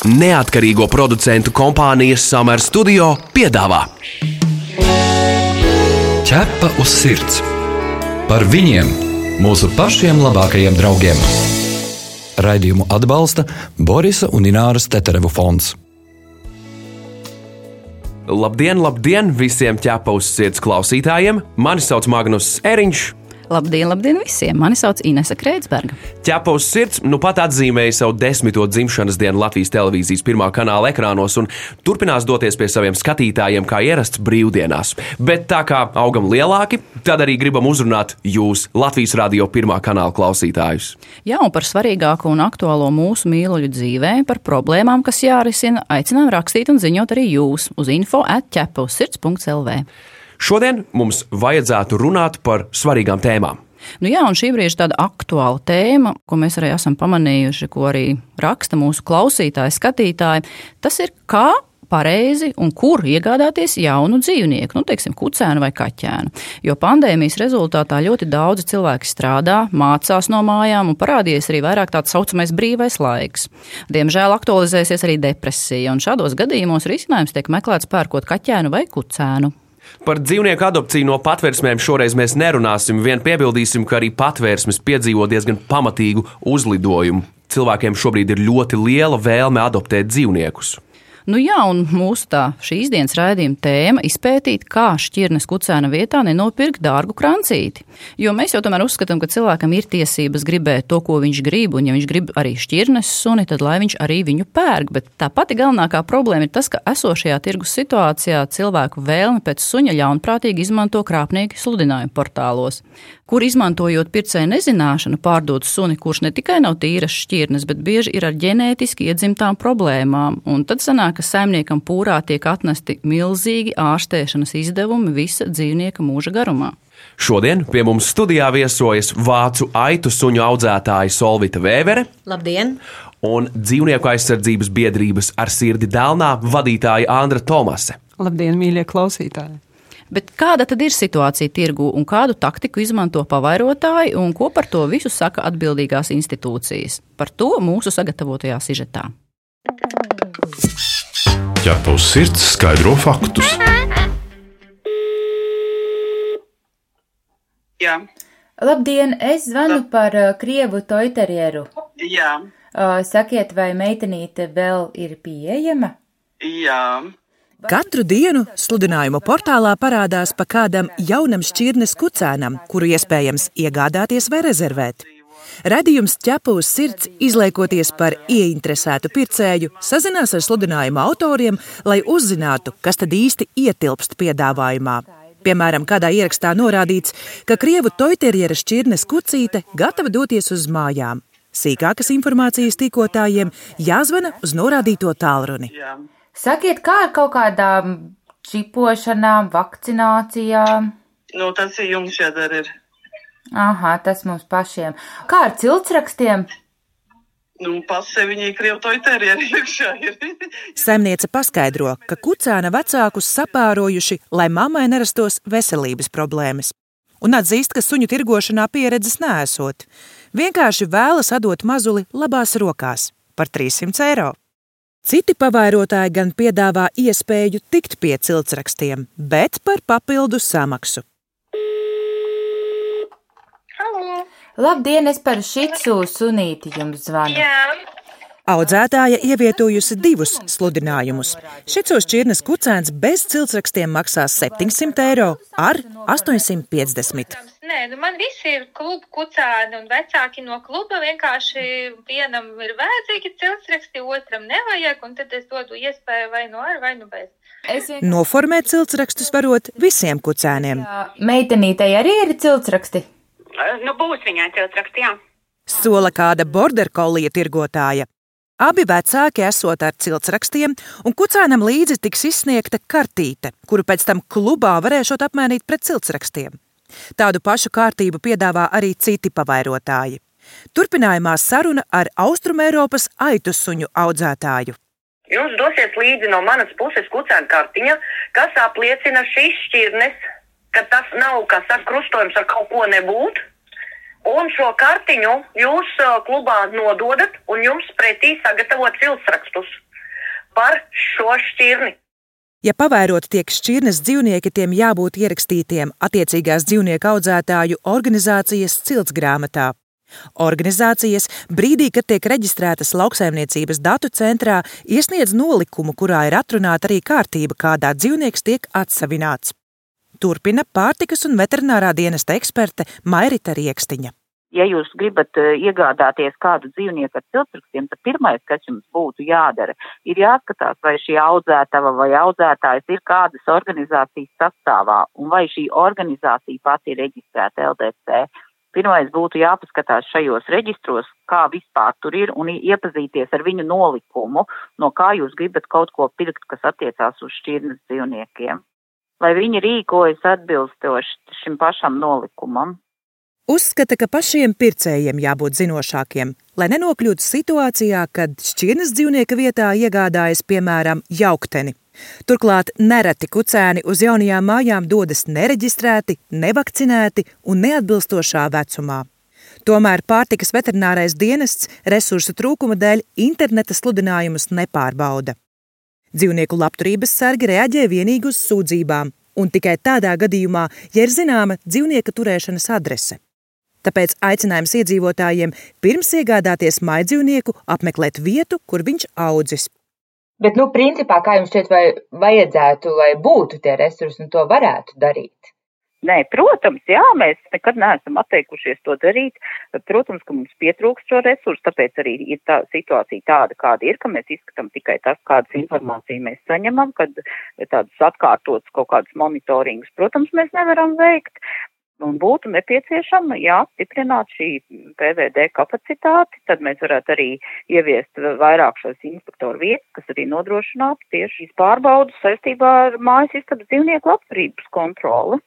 Neatkarīgo producentu kompānijas Summer Studio piedāvā Ķepa uz sirds par viņiem, mūsu pašiem labākajiem draugiem. Raidījumu atbalsta Borisa un Ināras Teterevu fonds. Labdien, labdien visiem ķepa uz sirds klausītājiem! Mani sauc Magnus Eriņš, Labdien, labdien visiem! Mani sauc Inese Kreitsberga. Ķepa uz sirds nu pat atzīmēja savu desmito dzimšanas dienu Latvijas televīzijas pirmā kanāla ekrānos un turpinās doties pie saviem skatītājiem kā ierasts brīvdienās. Bet tā kā augam lielāki, tad arī gribam uzrunāt jūs, Latvijas radio pirmā kanāla klausītājus. Jā, un par svarīgāko un aktuālo mūsu mīluļu dzīvē, par problēmām, kas jārisina, aicinām rakstīt un ziņot arī jūs uz info atķepa uz sirds.lv. Šodien mums vajadzētu runāt par svarīgām tēmām. Nu jā, un šī brīža tāda aktuāla tēma, ko mēs arī esam pamanījuši, ko arī raksta mūsu klausītāji, skatītāji, tas ir kā pareizi un kur iegādāties jaunu dzīvnieku, nu, teiksim, kucēnu vai kaķēnu. Jo pandēmijas rezultātā ļoti daudzi cilvēki strādā, mācās no mājām un parādījies arī vairāk tāds saucamais brīvais laiks. Diemžēl aktualizēsies arī depresija, un šādos gadījumos risinājums tiek meklēts pērkot kaķēnu vai kucēnu. Par dzīvnieku adopciju no patvērsmēm šoreiz mēs nerunāsim. Vien piebildīsim, ka arī patvērsmes piedzīvo diezgan pamatīgu uzlidojumu. Cilvēkiem šobrīd ir ļoti liela vēlme adoptēt dzīvniekus. Nu jā, un mūsu tā šīs dienas raidījuma tēma - izpētīt, kā šķirnes kucēna vietā nenopirkt dārgu krancīti. Jo mēs jau tomēr uzskatām, ka cilvēkam ir tiesības gribēt to, ko viņš grib, un ja viņš grib arī šķirnes suni, tad lai viņš arī viņu pērk. Bet tā pati galvenākā problēma ir tas, ka esošajā tirgus situācijā cilvēku vēlme pēc suņa ļaunprātīgi izmanto krāpnieki sludinājumu portālos kur izmantojot pircēju nezināšanu, pārdod suni, kurš ne tikai nav tīras šķirnes, bet bieži ir ar ģenētiski iedzimtām problēmām. Un tad sanāk, ka saimniekam pūrā tiek atnesti milzīgi ārstēšanas izdevumi visa dzīvnieka mūža garumā. Šodien pie mums studijā viesojas vācu aitu suņu audzētāja Solvita Vēvere. Labdien! Un dzīvnieku aizsardzības biedrības ar sirdi dēlnā vadītāja Andra Tomase. Labdien, mīļie klausītāji! Bet kāda tad ir situācija tirgu un kādu taktiku izmanto pavairotāji un ko par to visu saka atbildīgās institūcijas? Par to mūsu sagatavotajā sižetā. Ķepa uz sirds skaidro faktus. Jā, Labdien, es zvanu par uh, krievu toiterieru. jā, Uh, sakiet, vai meitenīte vēl ir pieejama? jā. Katru dienu sludinājumu portālā parādās pa kādam jaunam šķirnes kucēnam, kuru iespējams iegādāties vai rezervēt. Radījums ķepa uz sirds, izliekoties par ieinteresētu pircēju, sazinās ar sludinājumu autoriem, lai uzzinātu, kas tad īsti ietilpst piedāvājumā. Piemēram, kādā ierakstā norādīts, ka krievu toiterjera šķirnes kucīte gatava doties uz mājām. Sīkākas informācijas tīkotājiem jāzvana uz norādīto tālruni. Sakiet, kā ar kaut kādām čipošanām, vakcinācijām? Nu, tas ir jums jādara. Aha, tas mums pašiem. Kā ar ciltsrakstiem? Nu, pasē viņai krievtoju terjeri iekšā ir. Saimniece paskaidro, ka kucēna vecākus sapārojuši, lai mammai nerastos veselības problēmas. Un atzīst, ka suņu tirgošanā pieredzes nesot. Vienkārši vēlas atdot mazuli labās rokās par 300 eiro. Citi pavairotāji gan piedāvā iespēju tikt pie ciltsrakstiem, bet par papildu samaksu. Labdien, es par šicu sunīti jums zvanu. Audzētāja ievietojusi divus sludinājumus. Šis šķirnes kucēns bez ciltsrakstiem maksās 700 eiro ar 850. Nē, nu man visi ir klubu kucēni un vecāki no kluba. Vienkārši vienam ir vajadzīgi ciltsraksti, otram nevajag, un tad es dodu iespēju vai nu ar, vai nu bez. Es vien... Noformēt ciltsrakstus varot visiem kucēniem. Meitenītei arī ir ciltsraksti. Nu, būs viņai ciltraksti, jā. Sola kāda borderkolija tirgotāja. Abi vecāki esot ar ciltsrakstiem, un kucēnam līdzi tiks izsniegta kartīte, kuru pēc tam klubā varēšot apmainīt pret ciltsrakstiem. Tādu pašu kārtību piedāvā arī citi pavairotāji. Turpinājumā saruna ar Austrumēropas aitu suņu audzētāju. Jums dosies līdzi no manas puses kucēna kartiņa, kas apliecina šīs šķirnes, ka tas nav, kā saka, krustojums ar kaut ko nebūt. Un šo kartiņu jūs uh, klubā nododat, un jums pretī sagatavot ciltsrakstus. par šo šķirni. Ja pavērot tiek šķirnes dzīvnieki, tiem jābūt ierakstītiem attiecīgās dzīvnieku audzētāju organizācijas ciltsgrāmatā. Organizācijas brīdī, kad tiek reģistrētas lauksaimniecības datu centrā, iesniedz nolikumu, kurā ir atrunāta arī kārtība, kādā dzīvnieks tiek atsavināts. Turpina pārtikas un veterinārā dienesta eksperte Mairita Riekstiņa. Ja jūs gribat eh, iegādāties kādu dzīvnieku ar ciltrakstiem, tad pirmais, kas jums būtu jādara, ir jāskatās, vai šī audzētava vai audzētājs ir kādas organizācijas sastāvā un vai šī organizācija pati ir reģistrēta LDC. Pirmais būtu jāpaskatās šajos reģistros, kā vispār tur ir, un iepazīties ar viņu nolikumu, no kā jūs gribat kaut ko pirkt, kas attiecās uz šķirnes dzīvniekiem. Lai viņi rīkojas atbilstoši šim pašam nolikumam. Uzskata, ka pašiem pircējiem jābūt zinošākiem, lai nenokļūtu situācijā, kad šķirnes dzīvnieka vietā iegādājas, piemēram, jaukteni. Turklāt nereti kucēni uz jaunajām mājām dodas nereģistrēti, nevakcinēti un neatbilstošā vecumā. Tomēr pārtikas veterinārais dienests resursu trūkuma dēļ interneta sludinājumus nepārbauda. Dzīvnieku labturības sargi reaģē vienīgi uz sūdzībām, un tikai tādā gadījumā, ja ir zināma dzīvnieka turēšanas adrese. Tāpēc aicinājums iedzīvotājiem pirms iegādāties maidzīvnieku apmeklēt vietu, kur viņš audzis. Bet, nu, principā, kā jums šķiet, vai vajadzētu, lai būtu tie resursi un to varētu darīt? Nē, protams, jā, mēs nekad neesam atteikušies to darīt. Protams, ka mums pietrūkst šo resursu, tāpēc arī ir tā situācija tāda, kāda ir, ka mēs izskatām tikai tas, kādas informāciju mēs saņemam, kad tādas atkārtotas kaut kādas monitoringas, protams, mēs nevaram veikt. Un būtu nepieciešama, jā, stiprināt šī PVD kapacitāti, tad mēs varētu arī ieviest vairāk šos inspektoru vietas, kas arī nodrošinātu tieši šīs pārbaudas saistībā ar mājas istabas dzīvnieku labturības kontroli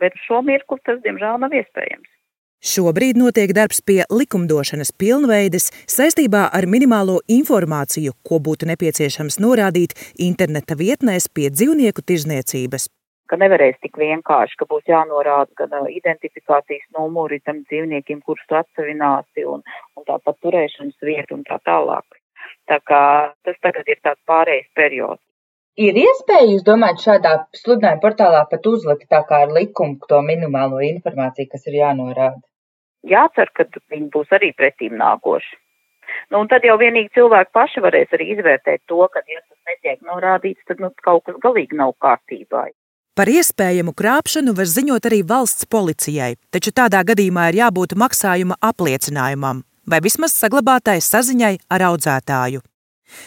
bet šo mirkli tas, diemžēl, nav iespējams. Šobrīd notiek darbs pie likumdošanas pilnveides saistībā ar minimālo informāciju, ko būtu nepieciešams norādīt interneta vietnēs pie dzīvnieku tirzniecības. Ka nevarēs tik vienkārši, ka būs jānorāda gan identifikācijas numuri tam dzīvniekiem, kurus atsevināsi, un, un tāpat turēšanas vietu un tā tālāk. Tā kā tas tagad ir tāds pārējais periods. Ir iespēja, jūs domājat, šādā sludinājuma portālā pat uzlikt tā kā ar likumu to minimālo informāciju, kas ir jānorāda? Jācer, ka viņi būs arī pretīm nākoši. Nu, un tad jau vienīgi cilvēki paši varēs arī izvērtēt to, ka, ja tas netiek norādīts, tad nu, kaut kas galīgi nav kārtībā. Par iespējamu krāpšanu var ziņot arī valsts policijai, taču tādā gadījumā ir jābūt maksājuma apliecinājumam vai vismaz saglabātai saziņai ar audzētāju.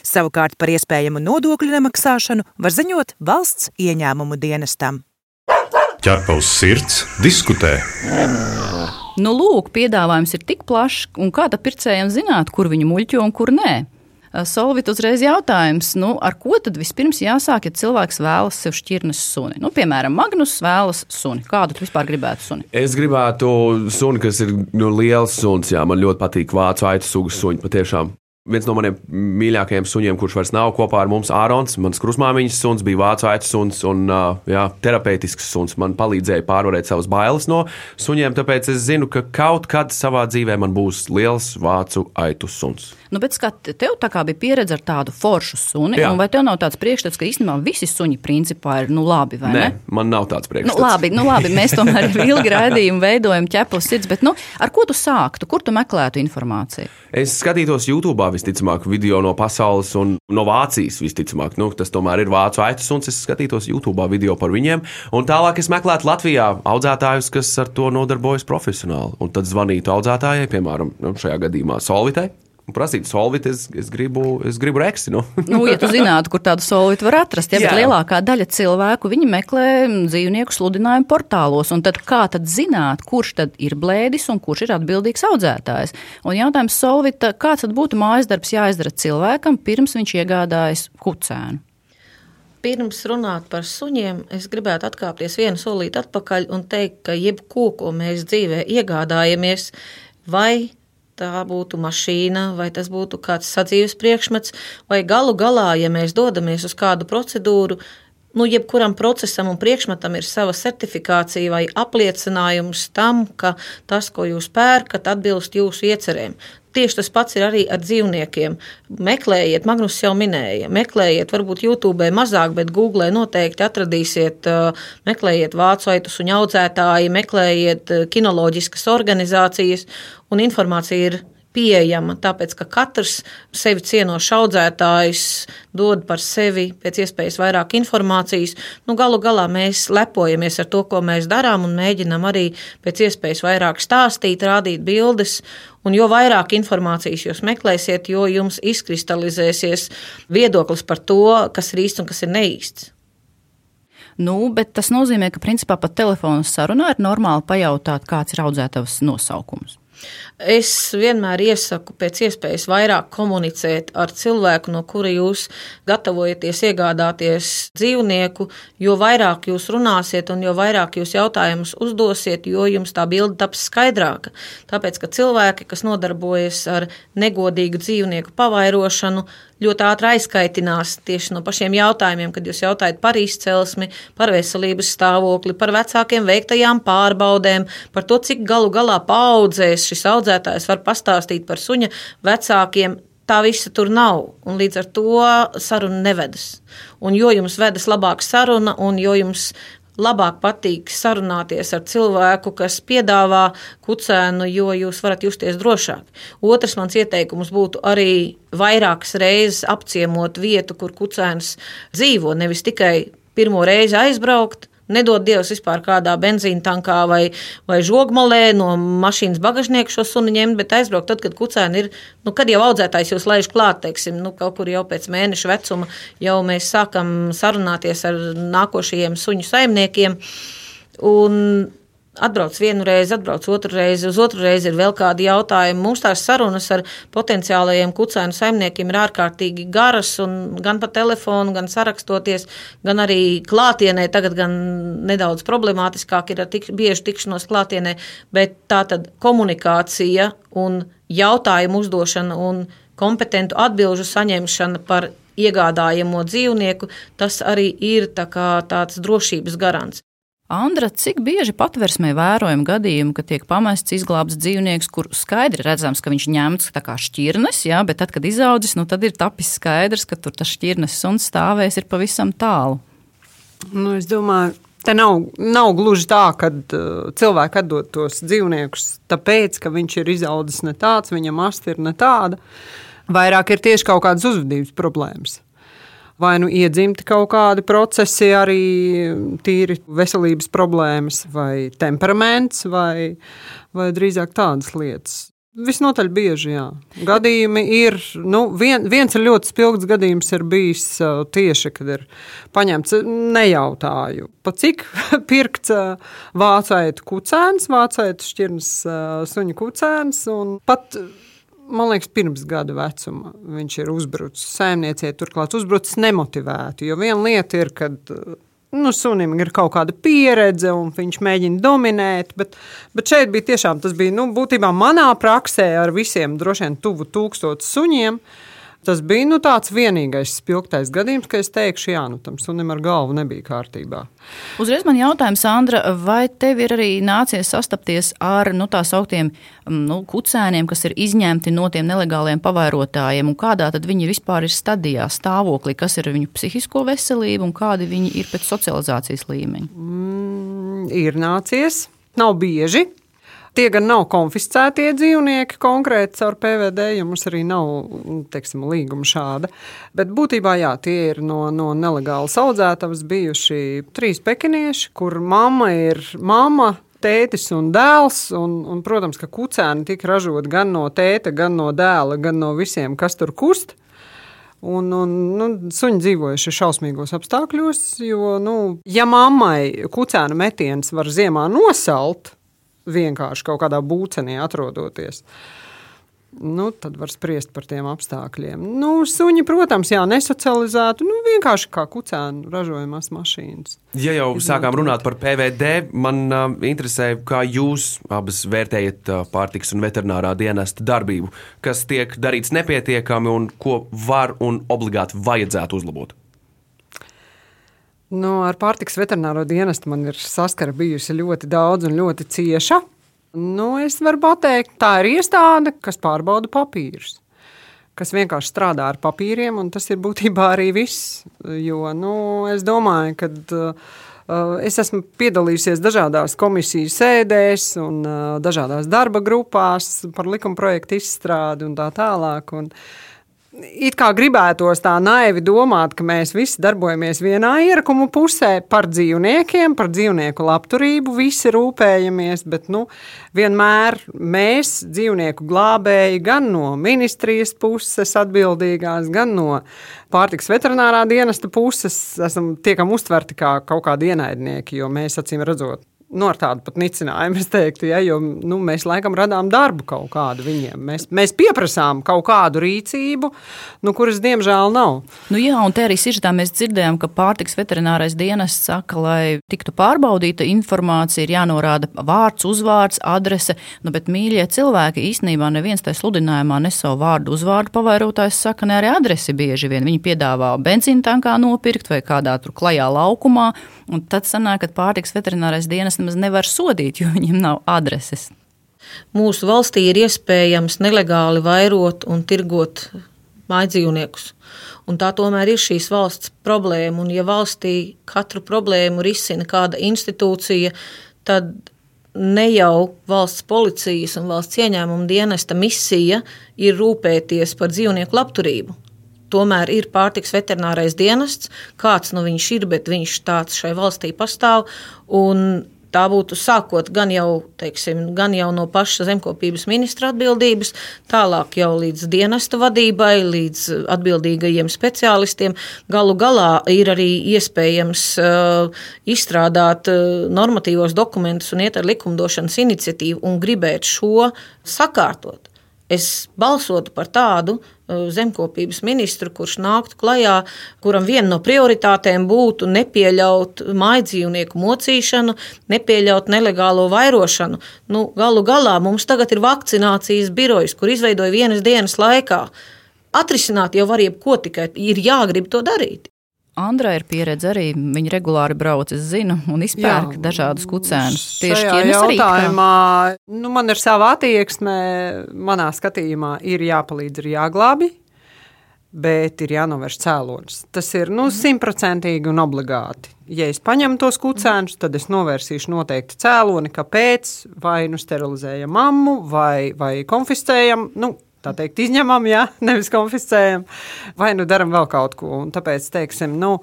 Savukārt par iespējamu nodokļu nemaksāšanu var ziņot valsts ieņēmumu dienestam. Ķerpa uz sirds, diskutē. Nu, lūk, piedāvājums ir tik plašs, un kā tad pircējiem zināt, kur viņu muļķo un kur nē? Solvit uzreiz jautājums, nu, ar ko tad vispirms jāsāk, ja cilvēks vēlas sev šķirnes suni? Nu, piemēram, Magnus vēlas suni. Kādu tu vispār gribētu suni? Es gribētu suni, kas ir nu, liels suns. Jā, man ļoti patīk vācu aitu sugas suņi. Patiešām viens no maniem mīļākajiem suņiem, kurš vairs nav kopā ar mums, Ārons. Mans krusmāmiņas suns bija vācu aitu suns un jā, terapeitisks suns. Man palīdzēja pārvarēt savas bailes no suņiem, tāpēc es zinu, ka kaut kad savā dzīvē man būs liels vācu aitu suns. Nu, bet skat, tev tā kā bija pieredze ar tādu foršu suni, vai tev nav tāds priekšstats, ka īstenībā visi suņi principā ir nu, labi? Nē, ne? man nav tāds priekšstats. Nu, labi, nu, labi, mēs tomēr ilgi raidījumu veidojam ķepus sirds, bet nu, ar ko tu sāktu? Kur tu meklētu informāciju? Es skatītos YouTube visticamāk, video no pasaules un no Vācijas. Visticamāk, nu, tas tomēr ir vācu aitas, un es skatītos YouTube video par viņiem. Un tālāk es meklētu Latvijā audzētājus, kas ar to nodarbojas profesionāli. Un tad zvanītu audzētājai, piemēram, nu, šajā gadījumā Solvitai un prasīt solvītu, es, es gribu, es gribu reksi. Nu. nu, ja tu zinātu, kur tādu solvītu var atrast, ja, lielākā daļa cilvēku meklē dzīvnieku sludinājumu portālos. Tad kā tad zināt, kurš tad ir blēdis un kurš ir atbildīgs audzētājs? Un jautājums solvīta, kāds tad būtu mājas darbs jāizdara cilvēkam, pirms viņš iegādājas kucēnu? Pirms runāt par suņiem, es gribētu atkāpties vienu solīti atpakaļ un teikt, ka jebko, ko mēs dzīvē iegādājamies, vai tā būtu mašīna, vai tas būtu kāds sadzīves priekšmets, vai galu galā, ja mēs dodamies uz kādu procedūru, nu, jebkuram procesam un priekšmetam ir sava certifikācija vai apliecinājums tam, ka tas, ko jūs pērkat, atbilst jūsu iecerēm. Tieši tas pats ir arī ar dzīvniekiem. Meklējiet, Magnus jau minēja, meklējiet, varbūt YouTube mazāk, bet Google noteikti atradīsiet, meklējiet vācu aitu suņu audzētāji, meklējiet kinoloģiskas organizācijas, un informācija ir pieejama, tāpēc ka katrs sevi cienošs audzētājs dod par sevi pēc iespējas vairāk informācijas. Nu, galu galā mēs lepojamies ar to, ko mēs darām, un mēģinam arī pēc iespējas vairāk stāstīt, rādīt bildes. Un jo vairāk informācijas jūs meklēsiet, jo jums izkristalizēsies viedoklis par to, kas ir īsts un kas ir neīsts. Nu, bet tas nozīmē, ka principā pat telefona sarunā ir normāli pajautāt, kāds ir audzētavas nosaukums. Es vienmēr iesaku pēc iespējas vairāk komunicēt ar cilvēku, no kura jūs gatavojaties iegādāties dzīvnieku, jo vairāk jūs runāsiet un jo vairāk jūs jautājumus uzdosiet, jo jums tā bilde taps skaidrāka. Tāpēc, ka cilvēki, kas nodarbojas ar negodīgu dzīvnieku pavairošanu, ļoti ātri aizkaitinās tieši no pašiem jautājumiem, kad jūs jautājat par izcelsmi, par veselības stāvokli, par vecākiem veiktajām pārbaudēm, par to, cik galu galā paudzēs šis audzētājs var pastāstīt par suņa vecākiem. Tā visa tur nav, un līdz ar to saruna nevedas. Un jo jums vedas labāka saruna, un jo jums labāk patīk sarunāties ar cilvēku, kas piedāvā kucēnu, jo jūs varat justies drošāk. Otrs mans ieteikums būtu arī vairākas reizes apciemot vietu, kur kucēns dzīvo, nevis tikai pirmo reizi aizbraukt, Nedod Dievs vispār kādā benzīna tankā vai, vai žogmalē no mašīnas bagažnieka šo sunu ņemt, bet aizbraukt tad, kad kucēni ir, nu, kad jau audzētājs jūs laiž klāt, teiksim, nu, kaut kur jau pēc mēneša vecuma jau mēs sākam sarunāties ar nākošajiem suņu saimniekiem. Un Atbrauc vienu reizi, atbrauc otru reizi, uz otru reizi ir vēl kādi jautājumi. Mums tās sarunas ar potenciālajiem kucēnu saimniekiem ir ārkārtīgi garas, gan pa telefonu, gan sarakstoties, gan arī klātienē. Tagad gan nedaudz problemātiskāk ir tik, bieži tikšanos klātienē, bet tā tad komunikācija un jautājumu uzdošana un kompetentu atbilžu saņemšana par iegādājamo dzīvnieku, tas arī ir tā tāds drošības garants. Andra, cik bieži patversmē vērojam gadījumu, ka tiek pamests izglābts dzīvnieks, kur skaidri redzams, ka viņš ņemts kā šķirnes, jā, bet tad, kad izaudzis, nu, tad ir tapis skaidrs, ka tur tas šķirnes suns stāvēs ir pavisam tālu. Nu, es domāju, te nav, nav gluži tā, ka uh, cilvēki atdod tos dzīvniekus tāpēc, ka viņš ir izaudzis ne tāds, viņam asti ir ne tāda. Vairāk ir tieši kaut kādas uzvedības problēmas vai nu iedzimti kaut kādi procesi, arī tīri veselības problēmas, vai temperaments, vai, vai drīzāk tādas lietas. Visnotaļ bieži, jā. Gadījumi ir, nu, vien, viens ir ļoti spilgts gadījums ir bijis tieši, kad ir paņemts, nejautāju, pa cik pirkts vācaitu kucēns, vācaitu šķirnes suņu kucēns, un pat man liekas, pirms gada vecuma viņš ir uzbrucis saimniecei, turklāt uzbrucis nemotivēti. Jo viena lieta ir, kad nu, sunim ir kaut kāda pieredze un viņš mēģina dominēt, bet, bet šeit bija tiešām tas bija nu, būtībā manā praksē ar visiem droši vien tuvu tūkstošu suņiem. Uh, Tas bija nu, tāds vienīgais spilgtais gadījums, ka es teikšu, jā, nu, tam sunim ar galvu nebija kārtībā. Uzreiz man jautājums, Sandra, vai tev ir arī nācies sastapties ar nu, tā sauktiem mm, nu, kucēniem, kas ir izņemti no tiem nelegāliem pavairotājiem, un kādā tad viņi vispār ir stadijā, stāvoklī, kas ir viņu psihisko veselību un kādi viņi ir pēc socializācijas līmeņa? Mm, ir nācies, nav bieži. Tie gan nav konfiscētie dzīvnieki konkrēti caur PVD, jo mums arī nav teiksim, līguma šāda. Bet būtībā jā, tie ir no, no nelegālas audzētavas bijuši trīs pekinieši, kur mamma ir mamma, tētis un dēls. Un, un, protams, ka kucēni tika ražoti gan no tēta, gan no dēla, gan no visiem, kas tur kust. Un, un, nu, suņi dzīvojuši šausmīgos apstākļos, jo, nu, ja mammai kucēna metiens var ziemā nosalt, vienkārši kaut kādā būcenī atrodoties. Nu, tad var spriest par tiem apstākļiem. Nu, suņi, protams, jā, nesocializētu, nu, vienkārši kā kucēnu ražojamās mašīnas. Ja jau Izmantot. sākām runāt par PVD, man uh, interesē, kā jūs abas vērtējat uh, pārtiks un veterinārā dienesta darbību, kas tiek darīts nepietiekami un ko var un obligāti vajadzētu uzlabot. Nu, ar pārtiks veterināro dienestu man ir saskara bijusi ļoti daudz un ļoti cieša. Nu, es varu pateikt, tā ir iestāde, kas pārbauda papīrus. Kas vienkārši strādā ar papīriem, un tas ir būtībā arī viss. Jo nu, es domāju, ka uh, es esmu piedalījusies dažādās komisiju sēdēs un uh, dažādās darba grupās par likuma projektu izstrādi un tā tālāk. Un, uh, it kā gribētos tā naivi domāt, ka mēs visi darbojamies vienā ierakuma pusē par dzīvniekiem, par dzīvnieku labturību, visi rūpējamies, bet nu, vienmēr mēs, dzīvnieku glābēji, gan no ministrijas puses atbildīgās, gan no pārtiks veterinārā dienesta puses, esam tiekam uztverti kā kaut kādi ienaidnieki, jo mēs acīm redzot nu, ar tādu pat nicinājumu, es teiktu, ja, jo nu, mēs laikam radām darbu kaut kādu viņiem. Mēs, mēs pieprasām kaut kādu rīcību, nu, kuras diemžēl nav. Nu, jā, un te arī sižetā mēs dzirdējām, ka pārtiks veterinārais dienests saka, lai tiktu pārbaudīta informācija, ir jānorāda vārds, uzvārds, adrese, nu, bet mīļie cilvēki īstenībā neviens tajā sludinājumā ne savu vārdu, uzvārdu pavairotājs saka, ne arī adresi bieži vien. Viņi piedāvā benzīna tankā nopirkt vai kādā tur klajā laukumā, un tad sanāk, ka pārtiks veterinārais dienests nemaz nevar sodīt, jo viņiem nav adreses. Mūsu valstī ir iespējams nelegāli vairot un tirgot mājdzīvniekus. Un tā tomēr ir šīs valsts problēma. Un, ja valstī katru problēmu risina kāda institūcija, tad ne jau valsts policijas un valsts ieņēmuma dienesta misija ir rūpēties par dzīvnieku labturību. Tomēr ir pārtiks veterinārais dienests, kāds nu viņš ir, bet viņš tāds šai valstī pastāv. Un Tā būtu sākot gan jau, teiksim, gan jau no paša zemkopības ministra atbildības, tālāk jau līdz dienesta vadībai, līdz atbildīgajiem speciālistiem. Galu galā ir arī iespējams uh, izstrādāt uh, normatīvos dokumentus un iet ar likumdošanas iniciatīvu un gribēt šo sakārtot. Es balsotu par tādu zemkopības ministru, kurš nāktu klajā, kuram viena no prioritātēm būtu nepieļaut mājdzīvnieku mocīšanu, nepieļaut nelegālo vairošanu. Nu, galu galā mums tagad ir vakcinācijas birojas, kur izveidoja vienas dienas laikā. Atrisināt jau var jebko, tikai ir jāgrib to darīt. Andra ir pieredze arī. Viņa regulāri brauc, es zinu, un izpērk Jā, dažādus kucēnus. Tieši tādā jautājumā nu, man ir sava attieksme. Manā skatījumā ir jāpalīdz, ir jāglābi, bet ir jānovērš cēlonis. Tas ir nu, mhm. simtprocentīgi un obligāti. Ja es paņemu tos kucēnus, tad es novērsīšu noteikti cēloni, kāpēc vai nu sterilizējam mammu, vai, vai konfiscējam. Nu, tā teikt, izņemam, ja nevis konfiscējam, vai nu darām vēl kaut ko. Un tāpēc, teiksim, nu,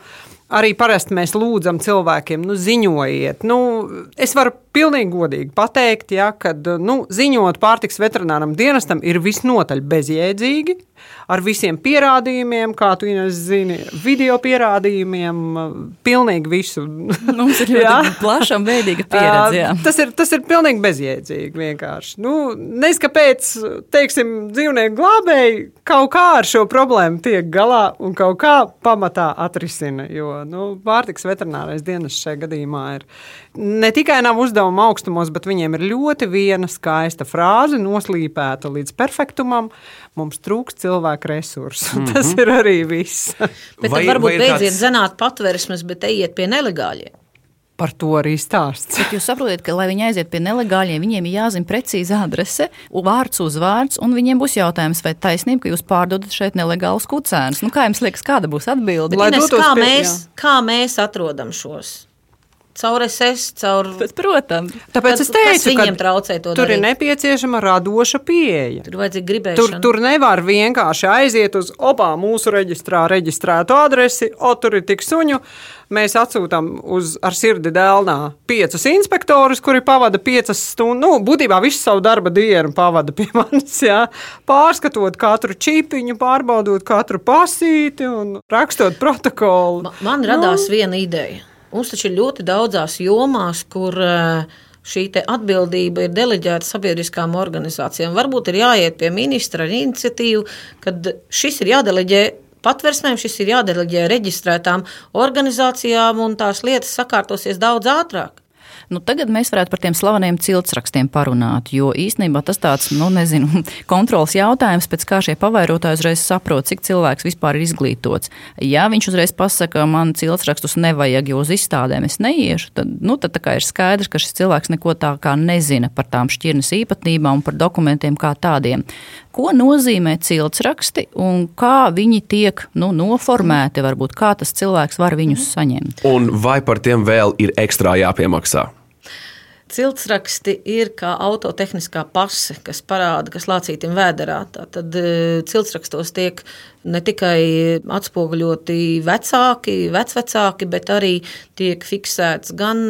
arī parasti mēs lūdzam cilvēkiem, nu, ziņojiet. Nu, es varu pilnīgi godīgi pateikt, ja, ka nu, ziņot pārtiks veterināram dienestam ir visnotaļ bezjēdzīgi. Ar visiem pierādījumiem, kā tu zini, video pierādījumiem, pilnīgi visu. Mums ir ļoti plaša un veidīga pieredze. Jā. Tas ir, tas ir pilnīgi bezjēdzīgi vienkārši. Nu, Nezinu, kāpēc, teiksim, dzīvnieku glābēji kaut kā ar šo problēmu tiek galā un kaut kā pamatā atrisina, jo nu, pārtiks veterinārais dienas šajā gadījumā ir ne tikai nav uzdevuma augstumos, bet viņiem ir ļoti viena skaista frāze, noslīpēta līdz perfektumam. Mums trūkst cilvēku resursu. Mm -hmm. Tas ir arī viss. bet vai, varbūt vai beidziet kāds... zināt patversmes, bet ejiet pie nelegāļiem. Par to arī stāsts. Bet jūs saprotat, ka, lai viņi aiziet pie nelegāļiem, viņiem ir jāzina precīzi adrese, vārds, uzvārds, un viņiem būs jautājums, vai taisnība, ka jūs pārdodat šeit nelegālus kucēnus. Nu, kā jums liekas, kāda būs atbilde? Ines, kā, pie, mēs, jā. kā mēs atrodam šos? Caur SS, caur. Bet, protams, tāpēc Tad, es teicu, ka viņiem traucē to. Tur darīt? ir nepieciešama radoša pieeja. Tur vajadzīga gribēšana. Tur, tur nevar vienkārši aiziet uz obā mūsu reģistrā reģistrētu adresi, o tur ir tik suņu. Mēs atsūtām uz ar sirdi dēlnā piecus inspektorus, kuri pavada piecas stundas. Nu, būtībā visu savu darba dienu pavada pie manis. Jā. Pārskatot katru čipiņu, pārbaudot katru pasīti un rakstot protokolu. Man, man radās nu, viena ideja Mums taču ir ļoti daudzās jomās, kur eh, šī atbildība ir deleģēta sabiedriskām organizācijām. Varbūt ir jāiet pie ministra ar iniciatīvu, kad šis ir jādeleģē patversmēm, šis ir jādeleģē reģistrētām organizācijām, un tās lietas sakārtosies daudz ātrāk. Nu, tagad mēs varētu par tiem slaveniem ciltsrakstiem parunāt, jo īstenībā tas tāds, nu, nezinu, kontrols jautājums, pēc kā šie pavairotāji uzreiz saprot, cik cilvēks vispār ir izglītots. Ja viņš uzreiz pasaka, man ciltsrakstus nevajag, jo uz izstādēm es neiešu, tad, nu, tad ir skaidrs, ka šis cilvēks neko tā kā nezina par tām šķirnes īpatnībām un par dokumentiem kā tādiem. Ko nozīmē ciltsraksti un kā viņi tiek nu, noformēti, varbūt kā tas cilvēks var viņus saņemt? Un vai par tiem vēl ir ekstra jāpiemaksā? Ciltsraksti ir kā autotehniskā pase, kas parāda, kas lācītim vēderā. Tad ciltsrakstos tiek ne tikai atspoguļoti vecāki, vecvecāki, bet arī tiek fiksēts gan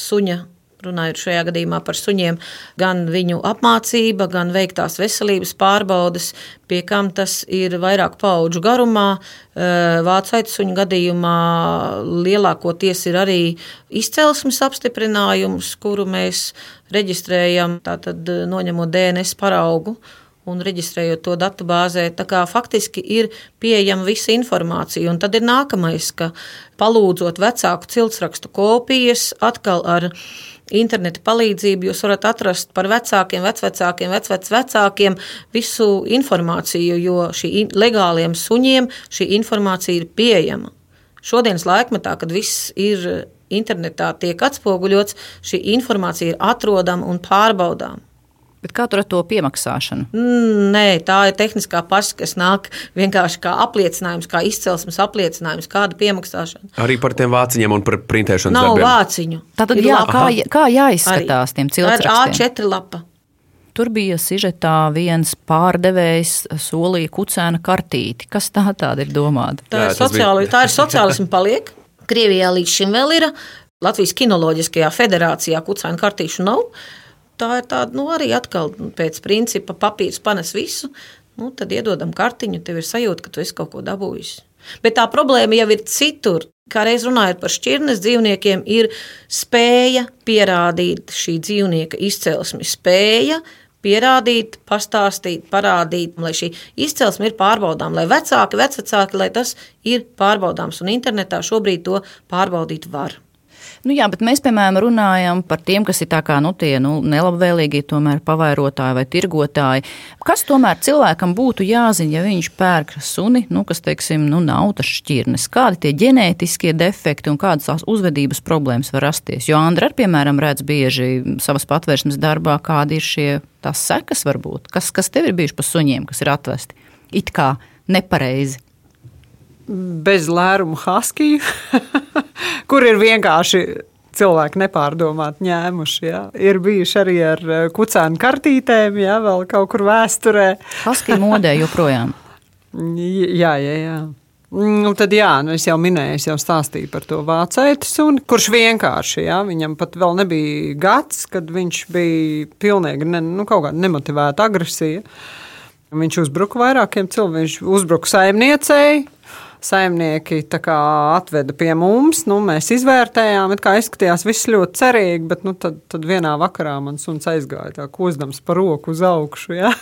suņa runājot šajā gadījumā par suņiem, gan viņu apmācība, gan veiktās veselības pārbaudes, pie kam tas ir vairāk paudžu garumā. Eh, Vācu aizsuņu gadījumā lielākoties ir arī izcelsmes apstiprinājums, kuru mēs reģistrējam, tātad eh, noņemot DNS paraugu un reģistrējot to datu bāzē. Tā kā faktiski ir pieejama visa informācija. Un tad ir nākamais, ka palūdzot vecāku ciltsrakstu kopijas atkal ar interneta palīdzību jūs varat atrast par vecākiem, vecvecākiem, vecvecākiem visu informāciju, jo šī legāliem suņiem šī informācija ir pieejama. Šodienas laikmetā, kad viss ir internetā tiek atspoguļots, šī informācija ir atrodama un pārbaudāma. Bet kā tur ar to piemaksāšanu? Mm, nē, tā ir tehniskā pasta, kas nāk vienkārši kā apliecinājums, kā izcelsmes apliecinājums, kāda piemaksāšana. Arī par tiem vāciņiem un par printēšanas Nav darbiem. vāciņu. Tātad, jā, kā, kā jāizskatās Arī. tiem Tā ir ciltsrakstiem? A4 lapa. Tur bija sižetā viens pārdevējs solīja kucēna kartīti. Kas tā tāda ir domāta? Tā, ir sociāli, tā ir sociālisma paliek. Krievijā līdz šim vēl ir. Latvijas kinoloģiskajā federācijā kucēna kartīšu nav. Tā ir tāda, nu, arī atkal pēc principa papīrs panes visu. Nu, tad iedodam kartiņu, tev ir sajūta, ka tu esi kaut ko dabūjis. Bet tā problēma jau ir citur. Kā reiz runājot par šķirnes dzīvniekiem, ir spēja pierādīt šī dzīvnieka izcelsmi, spēja pierādīt, pastāstīt, parādīt, lai šī izcelsme ir pārbaudām, lai vecāki, vecvecāki, lai tas ir pārbaudāms. Un internetā šobrīd to pārbaudīt var. Nu, jā, bet mēs, piemēram, runājam par tiem, kas ir kā nu, tie nu, nelabvēlīgi, tomēr pavairotāji vai tirgotāji. Kas tomēr cilvēkam būtu jāzina, ja viņš pērk suni, nu, kas, teiksim, nu, nav tas šķirnes? Kādi tie ģenētiskie defekti un kādas tās uzvedības problēmas var rasties? Jo Andra, ar, piemēram, redz bieži savas patvērsmes darbā, kādi ir šie tās sekas varbūt. Kas, kas tev ir bijuši pa suņiem, kas ir atvesti? It kā nepareizi. Bez lērumu haskiju. kur ir vienkārši cilvēki nepārdomāti ņēmuši. Ja? Ir bijuši arī ar eh, kucēnu kartītēm, ja vēl kaut kur vēsturē. Haskija modē joprojām. jā, jā, jā. Nu, tad, jā, nu es jau minēju, es jau stāstīju par to vācēti suni, kurš vienkārši, jā, viņam pat vēl nebija gads, kad viņš bija pilnīgi ne, nu, kaut kāda nemotivēta agresija. Viņš uzbruka vairākiem cilvēkiem, viņš uzbruka saimniecei, saimnieki atveda pie mums. Nu, mēs izvērtējām, kā izskatījās viss ļoti cerīgi, bet nu, tad, tad vienā vakarā man suns aizgāja tā kozdams par roku uz augšu. Ja?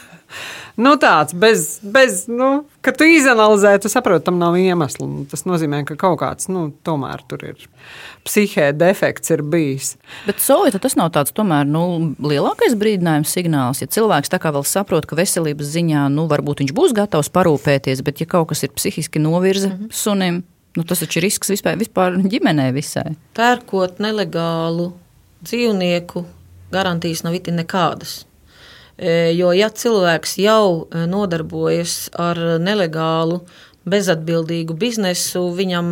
Nu, tāds bez, bez nu, kad tu izanalizē, tu saproti, tam nav iemesla. Tas nozīmē, ka kaut kāds nu, tomēr tur ir psihē defekts ir bijis. Bet soja tas nav tāds tomēr nu, lielākais brīdinājums signāls. Ja cilvēks tā kā vēl saprot, ka veselības ziņā nu, varbūt viņš būs gatavs parūpēties, bet ja kaut kas ir psihiski novirza mm -hmm. sunim, nu, tas taču ir risks vispār, vispār ģimenei visai. Pērkot nelegālu dzīvnieku, garantijas nav itin nekādas. E, jo, ja cilvēks jau e, nodarbojas ar nelegālu bezatbildīgu biznesu, viņam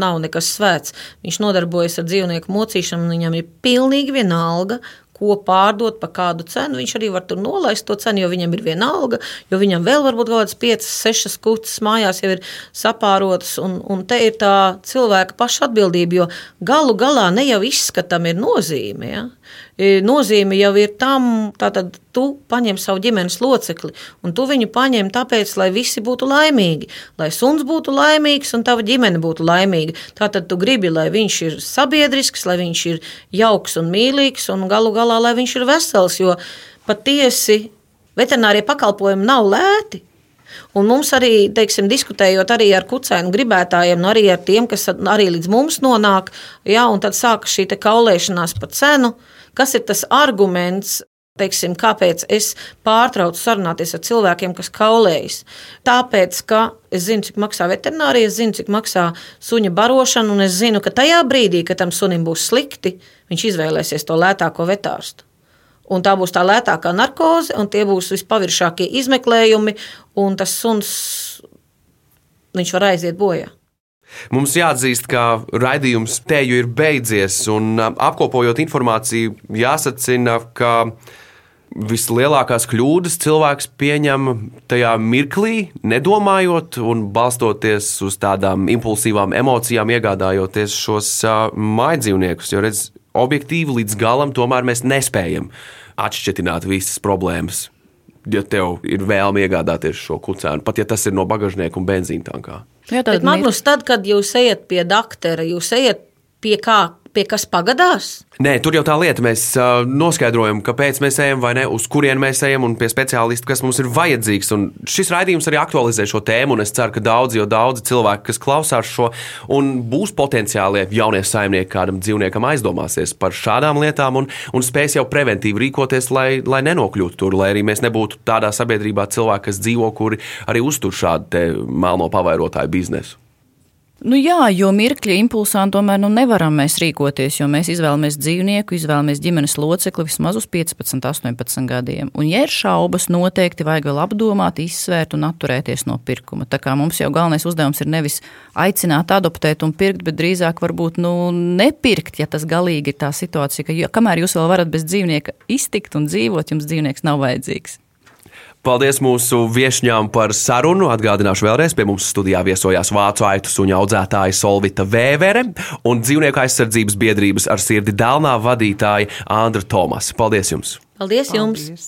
nav nekas svēts. Viņš nodarbojas ar dzīvnieku mocīšanu, viņam ir pilnīgi vienalga, ko pārdot, pa kādu cenu. Viņš arī var tur nolaist to cenu, jo viņam ir viena alga, jo viņam vēl varbūt kaut kādas piecas, sešas kutas mājās jau ir sapārotas. Un, un te ir tā cilvēka paša atbildība, jo galu galā ne jau izskatam ir nozīme. Ja? E, nozīme jau ir tam, tātad tu paņem savu ģimenes locekli, un tu viņu paņem tāpēc, lai visi būtu laimīgi, lai suns būtu laimīgs un tava ģimene būtu laimīga. Tātad tu gribi, lai viņš ir sabiedrisks, lai viņš ir jauks un mīlīgs, un galu galā, lai viņš ir vesels, jo patiesi veterinārie pakalpojumi nav lēti. Un mums arī, teiksim, diskutējot arī ar kucēnu gribētājiem, nu arī ar tiem, kas arī līdz mums nonāk, jā, un tad sākas šī kaulēšanās par cenu. Kas ir tas arguments, Teiksim, kāpēc es pārtraucu sarunāties ar cilvēkiem, kas kaulējas? Tāpēc, ka es zinu, cik maksā veterinārija, es zinu, cik maksā suņa barošana, un es zinu, ka tajā brīdī, kad tam sunim būs slikti, viņš izvēlēsies to lētāko vetārstu. Un tā būs tā lētākā narkoze, un tie būs vispaviršākie izmeklējumi, un tas suns var aiziet bojā. Mums jāatzīst, ka raidījums teju ir beidzies, un apkopojot informāciju, jāsacina, ka vislielākās kļūdas cilvēks pieņem tajā mirklī, nedomājot un balstoties uz tādām impulsīvām emocijām, iegādājoties šos mājdzīvniekus. Jo, redz, objektīvi līdz galam tomēr mēs nespējam atšķirt visas problēmas. Ja tev ir vēlme iegādāties šo kucēnu, pat ja tas ir no bagāžnieka un benzīna tankā. Jā, tad, Magnus, tad, kad jūs ejat pie doktora, jūs ejat pie kā pie kas pagadās? Nē, tur jau tā lieta. Mēs uh, noskaidrojam, kāpēc mēs ejam vai ne, uz kurien mēs ejam un pie speciālista, kas mums ir vajadzīgs. Un šis raidījums arī aktualizē šo tēmu, un es ceru, ka daudzi, jo daudzi cilvēki, kas klausās šo, un būs potenciālie jaunie saimnieki kādam dzīvniekam, aizdomāsies par šādām lietām un, un spēs jau preventīvi rīkoties, lai, lai nenokļūtu tur, lai arī mēs nebūtu tādā sabiedrībā cilvēki, kas dzīvo, kuri arī uztur šādu melno pavairotāju biznesu. Nu jā, jo mirkļa impulsā tomēr nu, nevaram mēs rīkoties, jo mēs izvēlamies dzīvnieku, izvēlamies ģimenes locekli vismaz uz 15, 18 gadiem. Un, ja ir šaubas, noteikti vajag vēl apdomāt, izsvērt un atturēties no pirkuma. Tā kā mums jau galvenais uzdevums ir nevis aicināt adoptēt un pirkt, bet drīzāk varbūt nu, nepirkt, ja tas galīgi ir tā situācija, ka jo, kamēr jūs vēl varat bez dzīvnieka iztikt un dzīvot, jums dzīvnieks nav vajadzīgs. Paldies mūsu viesņām par sarunu. Atgādināšu vēlreiz, pie mums studijā viesojās vācu aitu suņu audzētāja Solvita Vēvere un dzīvnieku aizsardzības biedrības ar sirdi dēlnā vadītāja Andra Tomas. Paldies jums! Paldies jums! Paldies.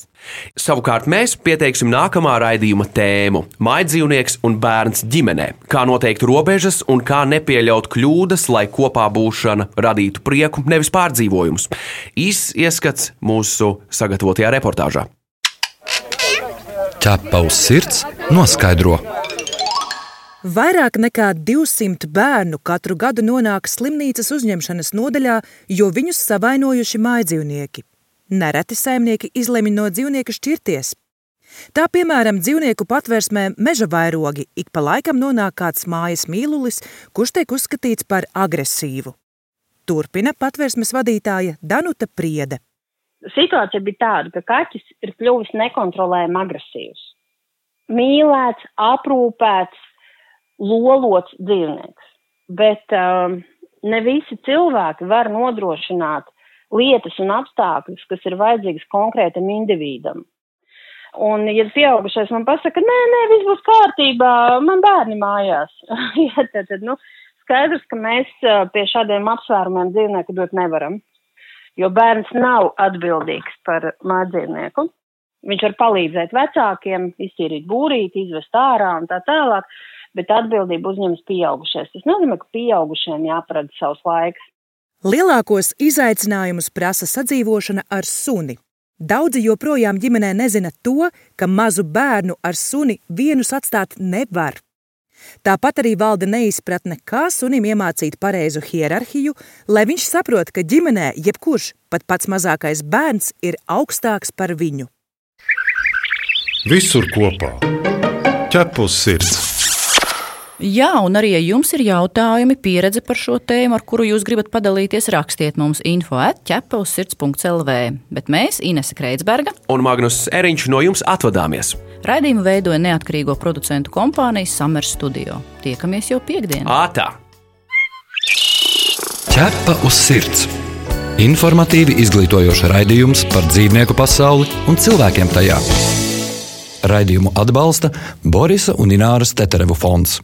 Savukārt mēs pieteiksim nākamā raidījuma tēmu - maidzīvnieks un bērns ģimenē. Kā noteikt robežas un kā nepieļaut kļūdas, lai kopā būšana radītu prieku, nevis pārdzīvojumus. Īs ieskats mūsu sagatavotajā reportāžā ķepa uz sirds noskaidro. Vairāk nekā 200 bērnu katru gadu nonāk slimnīcas uzņemšanas nodaļā, jo viņus savainojuši mājdzīvnieki. Nereti saimnieki izlemj no dzīvnieka šķirties. Tā piemēram, dzīvnieku patvērsmē meža vairogi ik pa laikam nonāk kāds mājas mīlulis, kurš tiek uzskatīts par agresīvu. Turpina patvērsmes vadītāja Danuta Priede situācija bija tāda, ka kaķis ir kļuvis nekontrolējami agresīvs. Mīlēts, aprūpēts, lolots dzīvnieks. Bet um, ne visi cilvēki var nodrošināt lietas un apstākļus, kas ir vajadzīgas konkrētam individam. Un, ja pieaugušais man pasaka, nē, nē, viss būs kārtībā, man bērni mājās. ja, tad, tad, nu, skaidrs, ka mēs uh, pie šādiem apsvērumiem dzīvnieku dot nevaram jo bērns nav atbildīgs par mājdzīvnieku. Viņš var palīdzēt vecākiem, iztīrīt būrīti, izvest ārā un tā tālāk, bet atbildību uzņems pieaugušais. Tas nozīmē, ka pieaugušiem jāprada savs laiks. Lielākos izaicinājumus prasa sadzīvošana ar suni. Daudzi joprojām ģimenē nezina to, ka mazu bērnu ar suni vienus atstāt nevar. Tāpat arī valda neizpratne, kā sunim iemācīt pareizu hierarhiju, lai viņš saprot, ka ģimenē jebkurš, pat pats mazākais bērns, ir augstāks par viņu. Visur kopā - ķepus sirds. Jā, un arī, ja jums ir jautājumi, pieredze par šo tēmu, ar kuru jūs gribat padalīties, rakstiet mums info atķepausirds.lv. Bet mēs, Inese Kreitsberga un Magnus Eriņš, no jums atvadāmies. Raidījumu veidoja neatkarīgo producentu kompānija Summer Studio. Tiekamies jau piekdienā. Ātā! Ķepa uz sirds! Informatīvi izglītojoša raidījums par dzīvnieku pasauli un cilvēkiem tajā. Raidījumu atbalsta Borisa un Ināras Teterevu fonds.